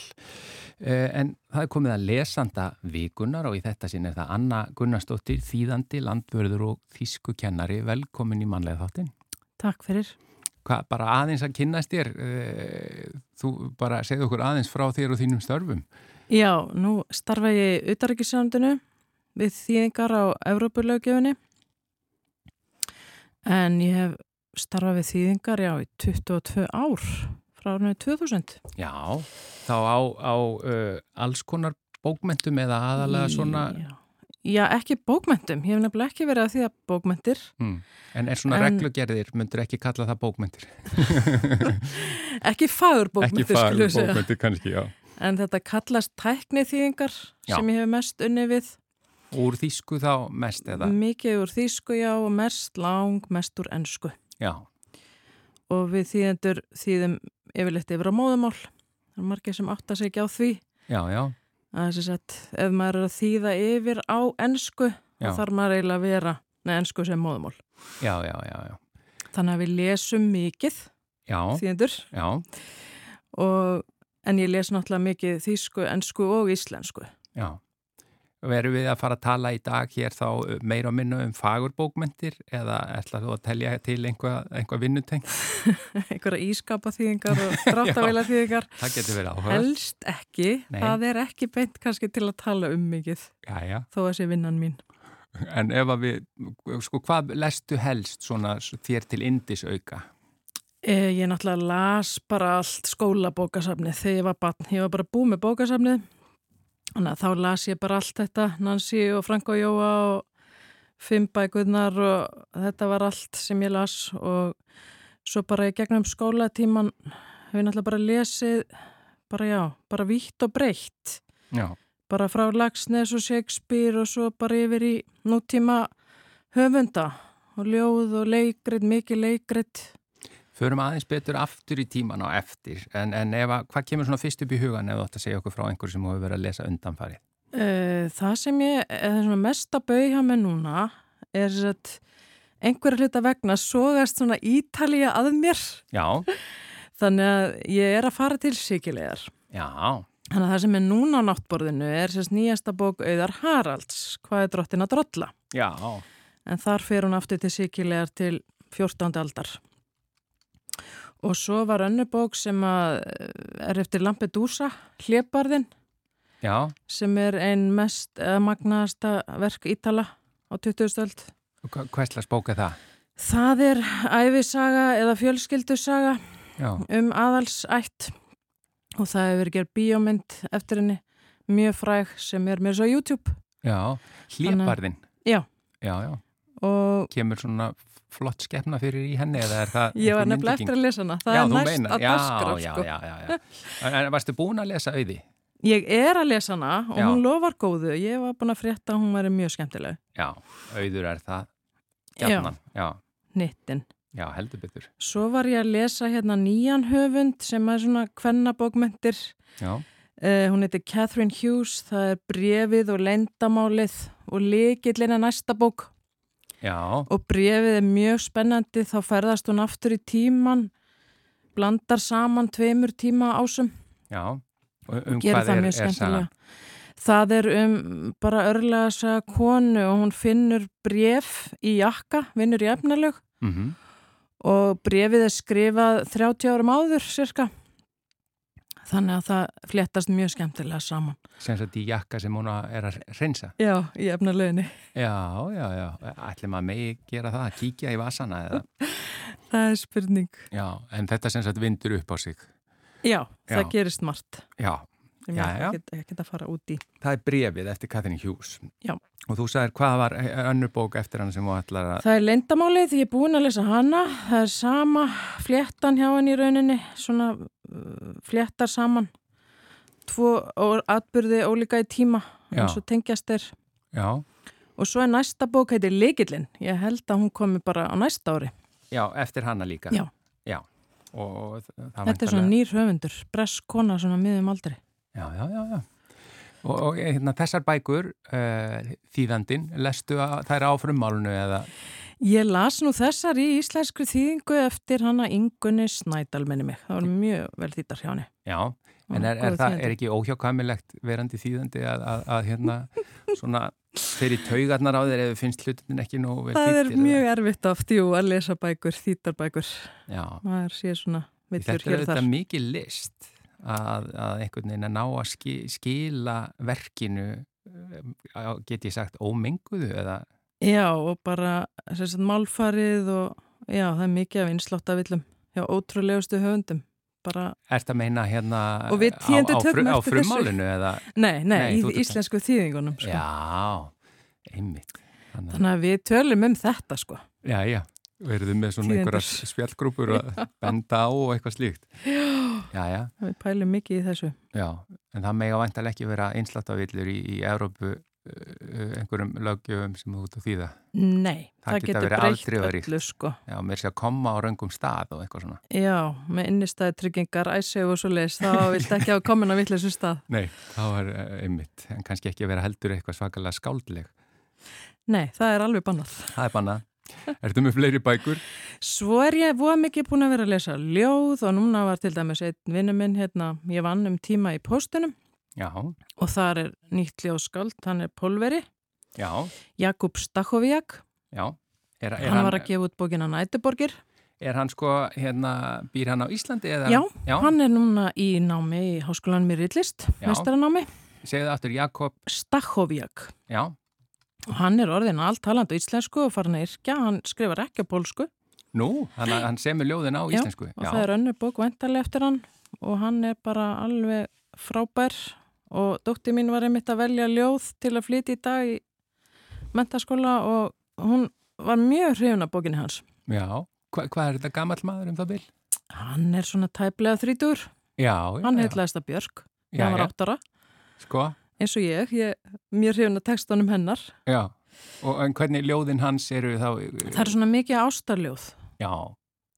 En það er komið að lesanda vikunar og í þetta sinn er það Anna Gunnarsdóttir, þýðandi, landvörður og þýsku kennari. Velkomin í manlega þáttin. Takk fyrir. Hvað, bara aðeins að kynast þér, þú bara segðu okkur aðeins frá þér og þínum störfum. Já, nú starfa ég í Utaríkisjöndinu við þýðingar á Evrópulögjöfunni en ég hef starfað við þýðingar já í 22 ár frá árinu 2000. Já, þá á, á uh, alls konar bókmentum eða aðalega svona... Já. Já, ekki bókmentum. Ég hef nefnilega ekki verið að því að bókmentir. Mm. En er svona en... reglugerðir, myndur ekki kalla það bókmentir? [LAUGHS] ekki fagur bókmentir, ekki fagur bókmentir kannski, já. En þetta kallast tæknið þýðingar sem ég hef mest unni við. Úr þýsku þá mest eða? Mikið úr þýsku, já, og mest lang, mest úr ennsku. Já. Og við þýðendur þýðum yfirleitt yfir á móðumál. Það er margir sem átta sig ekki á því. Já, já. Það er þess að ef maður er að þýða yfir á ennsku, þá þarf maður eiginlega að vera með ennsku sem móðumál. Já, já, já, já. Þannig að við lesum mikið já. þýðendur. Já. Og, en ég les náttúrulega mikið þýsku, ennsku og íslensku. Já. Veru við að fara að tala í dag hér þá meira og minna um fagurbókmentir eða ætlar þú að telja til einhvað, einhvað vinnuteng? [LAUGHS] Einhverja ískapaþýðingar og [LAUGHS] dráttavælaþýðingar. það getur verið áhuga. Helst ekki. Nei. Það er ekki beint kannski til að tala um mikið. Já, já. Þó að sé vinnan mín. En ef að við, sko, hvað lestu helst svona þér til indisauka? Eh, ég náttúrulega las bara allt skólabókasafnið þegar ég var barn. Ég var bara búið með bókasafnið Þannig að þá las ég bara allt þetta, Nancy og Frank og Jóa og fimm bækuðnar og þetta var allt sem ég las og svo bara í gegnum skólatíman hef ég náttúrulega bara lesið, bara já, bara vítt og breytt. Já. Bara frá Lagsnes og Shakespeare og svo bara yfir í nútíma höfunda og ljóð og leikrit, mikið leikrit. Förum aðeins betur aftur í tíman á eftir, en, en ef, hvað kemur svona fyrst upp í hugan ef þú ætti að segja okkur frá einhverju sem hefur verið að lesa undanfarið? Það sem ég, er mest að bauja með núna er að einhverja hluta vegna sógast svona ítalija að mér. Já. [LAUGHS] Þannig að ég er að fara til síkilegar. Já. Þannig að það sem er núna á náttborðinu er sérst nýjasta bók auðar Haralds, hvað er drottin að drolla? Já. En þar fer hún aftur til síkilegar til 14. aldar. Og svo var önnu bók sem er eftir Lampedusa, Hleparðin, Já. sem er einn mest magnaðasta verk Ítala á 20. stöld. Hvað slags bók er það? Það er æfisaga eða fjölskyldusaga Já. um aðalsætt og það hefur gerð bíómynd eftir henni, mjög fræg sem er mér svo YouTube. Já, Hleparðin. Já. Já, já. Og kemur svona flott skefna fyrir í henni eða er það [LAUGHS] Ég var nefnilega eftir að lesa hana, það já, er næst meina. að daskra já, sko. já, já, já. [LAUGHS] En varstu búin að lesa auði? Ég er að lesa hana og Já. hún lofar góðu. Ég var búin að frétta að hún væri mjög skemmtileg. Já, auður er það Gjarnan, já, Nittin já, heldur betur. Svo var ég að lesa hérna nýjan höfund sem er svona kvennabókmentir Já, uh, Hún heitir Catherine Hughes. Það er brefið og lendamálið og likillin er næsta bók já, og brefið er mjög spennandi þá ferðast hún aftur í tíman blandar saman tveimur tíma ásum. Já. Og Um hvað það er, mjög skemmtilega. Það er um bara örlega að segja konu og hún finnur bref í jakka, vinnur í efnalög. Mm og brefið er skrifað 30 árum áður cirka. Þannig að það fléttast mjög skemmtilega saman. Sem sagt í jakka sem hún er að reynsa Já, í efnalöginni. Já, já, já, ætli maður megi gera það, kíkja í vasana eða [LAUGHS] Það er spurning. Já, en þetta sem sagt vindur upp á sig Já, það Já. gerist margt. Já, Já, já. ég get að fara út í. það er brefið eftir Catherine Hughes Já. Og þú sagðir hvað var önnur bók eftir hann sem þú ætlar að Það er lendamálið, ég er búin að lesa hana. Það er sama fléttan hjá henni í rauninni, svona fléttar saman. Tvo atburði ólíka í tíma, Já. eins og tengjast er. Já, Og svo er næsta bók, heitir Likillin. Ég held að hún komi bara á næsta ári. já, eftir hana líka Já. Já, og Þetta er svona nýr höfundur, bress kona svona miðum aldrei. Já, já, já, já. Og, og hérna, þessar bækur, uh, þýðandin, lestu að það er á frummálunu eða? Ég las nú þessar í íslenskri þýðingu eftir hana Ingunni Snædal minni mig. Það var mjög vel þýttar hjá henni. Já, en er, er, það, er ekki óhjákvæmilegt verandi þýðandi að, að, að hérna svona fyrir taugarnar á þeir ef finnst hlutin ekki nú vel Það er þýttir, mjög eða? erfitt oft, jú, að lesa bækur, þýttar bækur. Já, maður sé svona villur þetta er hér og þetta þar. mikið list að, að einhvern veginn að ná að ski, skila verkinu á- get ég sagt ómenguðu eða Já, og bara sagt, málfarið og já, það er mikið af innsláttarvillum hjá ótrúlegustu höfundum. Bara, ert að meina hérna við á, á, frum, á frummálinu eða nei, nei, Nei, í íslensku þýðingunum. Sko. Já, einmitt Þannig, Þannig að við tölum um þetta, sko. Já, já, verðum með svona Tíðindur. einhverja spjallgrúpur að [LAUGHS] benda á og eitthvað slíkt Já, já, Við pælum mikið í þessu. já en það mega vantalega ekki vera einsláttavillur í, í Evrópu uh, einhverjum löggjöfum sem þú út að þýða Nei, Það það, getur afdrifaríkt. öllu, sko. Já, mér sé að koma á raungum stað og eitthvað svona Já, með innistæði tryggingar, æseg og svo leiðis, þá [LAUGHS] vilt ekki hafa komin á vittlesu stað. Nei, þá er uh, einmitt en kannski ekki vera heldur eitthvað svakalega skáldleg Nei, það er alveg bannað. Það er bannað Ertu með fleiri bækur? Svo er ég voða mikið búin að vera að lesa ljóð og núna var til dæmis einn vinnu minn hérna, ég vann um tíma í postunum Já, og þar er nýtt ljóðskald, hann er Pólveri, já, Jakub Stachowiak, já. Er, er, hann var að gefa út bókina Nætuborgir. er hann sko, hérna, býr hann á Íslandi? Eða? Já, hann er núna í námi í háskólanum í Rillist, Já. mestaranámi, Segðu aftur Jakob, Stachowiak. já, Og hann er orðin alltalandi íslensku og farin að yrkja, hann skrifar ekki á pólsku. Nú, hann, hann semur ljóðin á Já, íslensku. og það er önnur bók vendarlega eftir hann og hann er bara alveg frábær og dótti mín var einmitt að velja ljóð til að flytja í dag í mentaskóla og hún var mjög hrifun af bókinni hans. Já, Hva, hvað er þetta gamall maður um það bil? Hann er svona tæplega þrítur, Já, hann heitlaðist að Björk, hann var áttara, Sko, eins og ég, ég mjög hrifun af textunum hennar. já, og hvernig ljóðin hans eru þá Það er svona mikið ástarljóð. Já,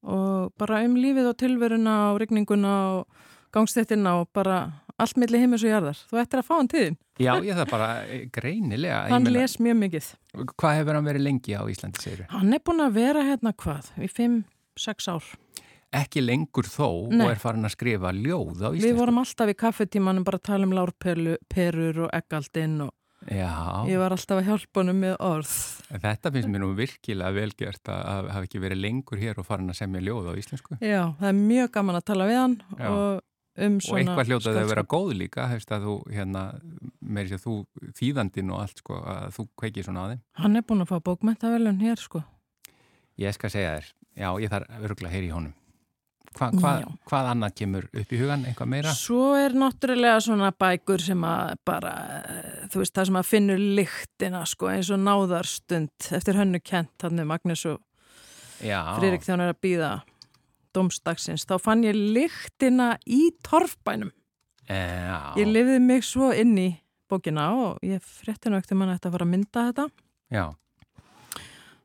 og bara um lífið og tilveruna og rigninguna og gangstéttina og bara allt milli heimis og jarðar. Þú ættir að fá hann til þín. já, ég það bara eh, greinilega Hann meina, les mjög mikið. Hvað hefur hann verið lengi á Íslandi, segir Hann er búin að vera hérna hvað, í 5-6 ár. Ekki lengur þó Nei. og er farin að skrifa ljóð á Íslandi Við vorum alltaf í kaffetímanum bara að tala um lárperur og eggaldinn og Já, ég var alltaf að hjálpa honum með orð. þetta finnst mér nú virkilega velgert að, að hafa ekki verið lengur hér og farin að semja ljóð á íslensku Já, það er mjög gaman að tala við hann Já. og um og svona... eitthvað hljótaði að vera góð líka hefst að þú, hérna, meiri sér þú þýðandinn og allt, sko, að þú kveikir svona að þeim Hann er búin að fá bókmentavelun hér, sko. Ég skal segja þér, já, ég þarf örgulega að heyri í honum hva, hva. Hvað annað kemur upp í hugan, eitthvað meira? Svo er náttúrulega svona bækur sem að bara, þú veist, það sem að finnur lyktina, sko, eins og náðarstund eftir hönnu kent, hann er Magnús og þegar hann er að býða domstagsins, þá fann ég lyktina í torfbænum. já, Ég lifði mig svo inn í bókina og ég frétti ekkert um hann að fara að mynda þetta. já,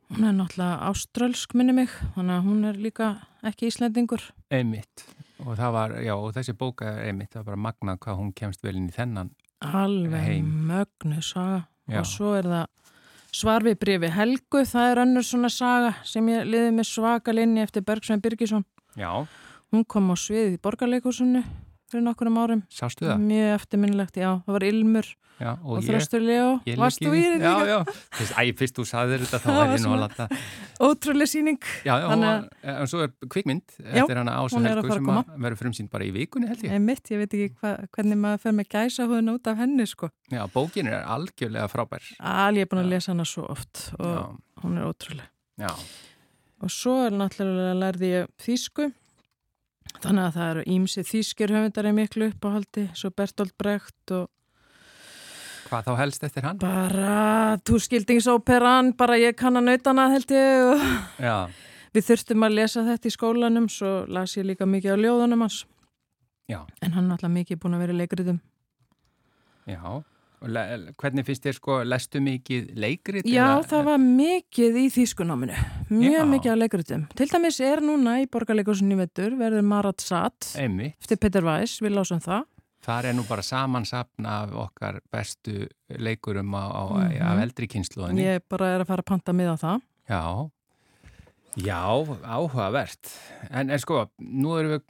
Hún er náttúrulega áströlsk minni mig, þannig að hún er líka ekki íslendingur. einmitt og það var, já, og þessi bóka er einmitt, það var bara magnað hvað hún kemst vel inn í þennan Alveg mögnu saga Já. og svo er það svar við brefi Helgu, það er önnur svona saga sem ég liði með svaka linni eftir Bergsvein Birgisson. Já, Hún kom á svið í borgarleikusunnu fyrir nokkurum árum. sástu það? Mjög eftirminnilegt, já. Það var Ilmur Já, og, Þröstur Leo. ég Varst lék þú í því Já, já, fyrst, æ, fyrst þú saðir þetta þá [LAUGHS] var ég nú að lata Ótrúlega síning. Já, já, Þannig var, en svo er kvikmynd eftir hana Ása er Helgu sem verður frumsýnd bara í vikunni held ég. Einmitt, ég veit ekki hva, hvernig maður fer með gæsa hún út af henni, sko. Já, bókin er algjörlega frábær. Al, ég er búin að lesa hana svo oft og Já, hún er ótrúlega. já, Og svo er náttúrulega lærði ég þýsku. Þannig að það eru ímsi þýskir höfundar í miklu uppáhaldi, svo Bertolt Brecht og hvað þá helst eftir hann? bara túskildingsoperan, bara ég kann að nautana held ég við þurftum að lesa þetta í skólanum, svo las ég líka mikið á ljóðunum hans. já, En hann er alltaf mikið búin að vera í leikriðum. já. Hvernig finnst þér sko, lestu mikið leikrit? Já, eða- það var mikið í þýskunáminu, mjög Já. mikið á leikriðum. Til dæmis er núna í borgarleikursunni vettur, verður Marat Satt, Einmitt, eftir Peter Weiss, við lásum það. þar er nú bara samansapna af okkar bestu leikurum á, á, Mhm. af eldri kynsluðinni. Ég bara er að fara að panta miða það. Já, Já, áhugavert. En, en sko, nú erum við,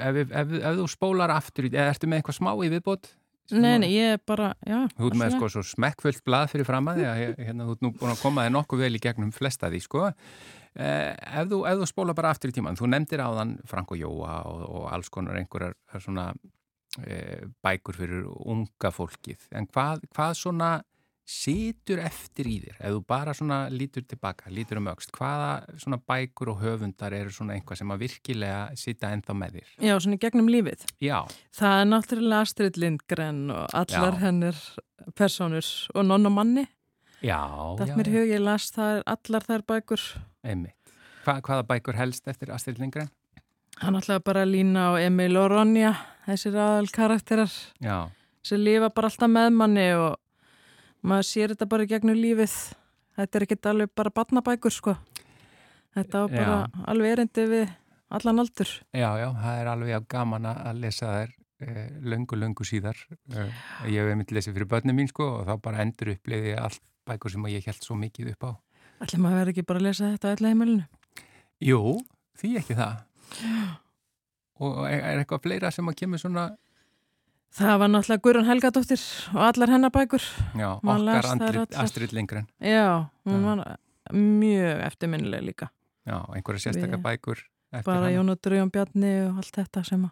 ef, ef, ef, ef þú spólar aftur, eða ertu með eitthvað smá í viðbót? Nei, nei, ég er bara, já. Þú ert með sko svo smekkfullt blað fyrir fram að því að hérna, þú ert nú búin að koma þig nokkuð vel í gegnum flesta því, sko. Eh, ef þú, ef þú spóla bara aftur í tíman, þú nefndir á þann Frank og Jóa og, og alls konar einhverjar svona eh, bækur fyrir unga fólkið, en hvað, hvað svona situr eftir í þér, ef þú bara svona lítur tilbaka, lítur um aukst, hvaða svona bækur og höfundar eru svona einhvað sem að virkilega sita ennþá með þér? Já, svona gegnum lífið. Já, Það er náttúrulega Astrid Lindgren og allar Já. hennir personur og nonn og manni. já, Það já, mér hug ég las það er allar þær bækur. einmitt. Hva, hvaða bækur helst eftir Astrid Lindgren? Hann ætlaði bara lína og Emil og Ronja, þessir aðal karakterar sem lifa bara alltaf með manni og maður sér þetta bara í gegnum lífið. Þetta er ekkert alveg bara barnabækur, sko. Þetta var bara Já. alveg erindi við allan aldur. já, já, það er alveg gaman að lesa þær eh, löngu, löngu síðar. Eh, ég hef einmitt lesið fyrir börnum mín sko og þá bara endur uppliði allt bækur sem ég held svo mikið upp á. Ætli maður verði ekki bara að lesa þetta ætla heimilinu? Jú, því ekki það. Og er er eitthvað fleira sem að kemur svona, Það var náttúrulega Guðrún Helgadóttir og allar hennar bækur. já, las okkar Andrit. Astrid Lindgren. Já, hún var mjög eftirminnileg líka. Já, einhverja sérstakar bækur eftir Bara hana. Jón og Dröjum Bjarni og allt þetta sem að...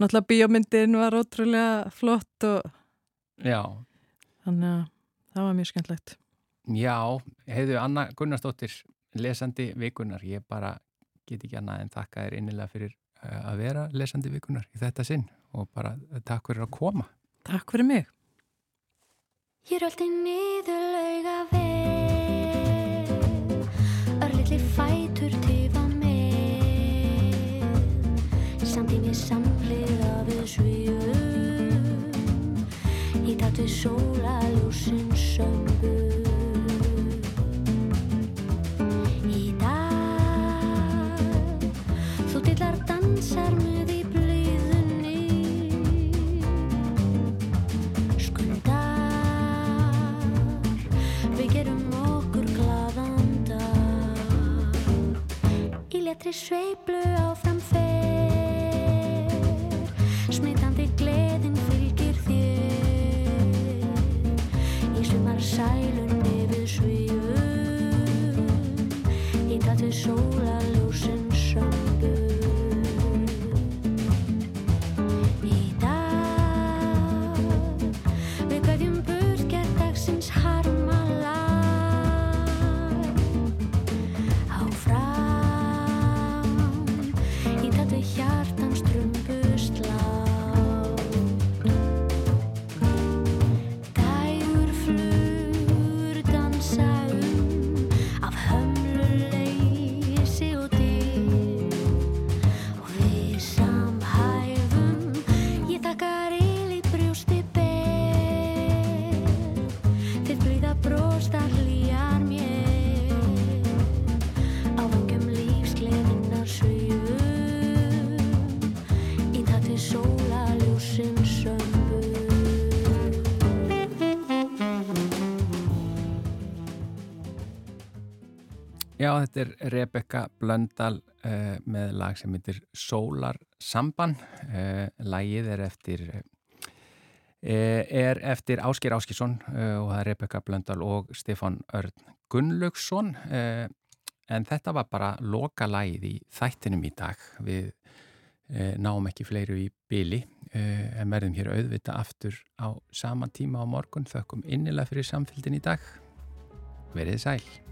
Náttúrulega bíómyndin var ótrúlega flott og Já, þannig að það var mjög skemmtlegt. já, heiðu Anna Gunnarsdóttir, lesandi vikunar. Ég bara get ekki annað en þakka þér innilega fyrir eh, að vera lesandi vikunar í þetta sinn og bara takk fyrir að koma. Takk fyrir mig. Ég röldi niður lauga veg Örlitli fætur tifa með Samtími samliða við svíum Í takt við sólaljósin söngu Í Í letri sveiflu áfram fer. Smitandi gleðin fylgir þér. Í sumar sælunni við svíum Í takt við Já, þetta er Rebecca Blöndal uh, með lag sem heitir Sólar Samban. Uh, lagið er eftir, uh, er eftir Ásker Áskisson og það er Rebecca Blöndal og Stefan Örn Gunnlaugsson. En þetta var bara loka lagið í þættinum í dag. Við náum ekki fleiru í byli en verðum hér auðvita aftur á sama tíma á morgun. Þökkum innilega fyrir samfélgin í dag. Verið sæl.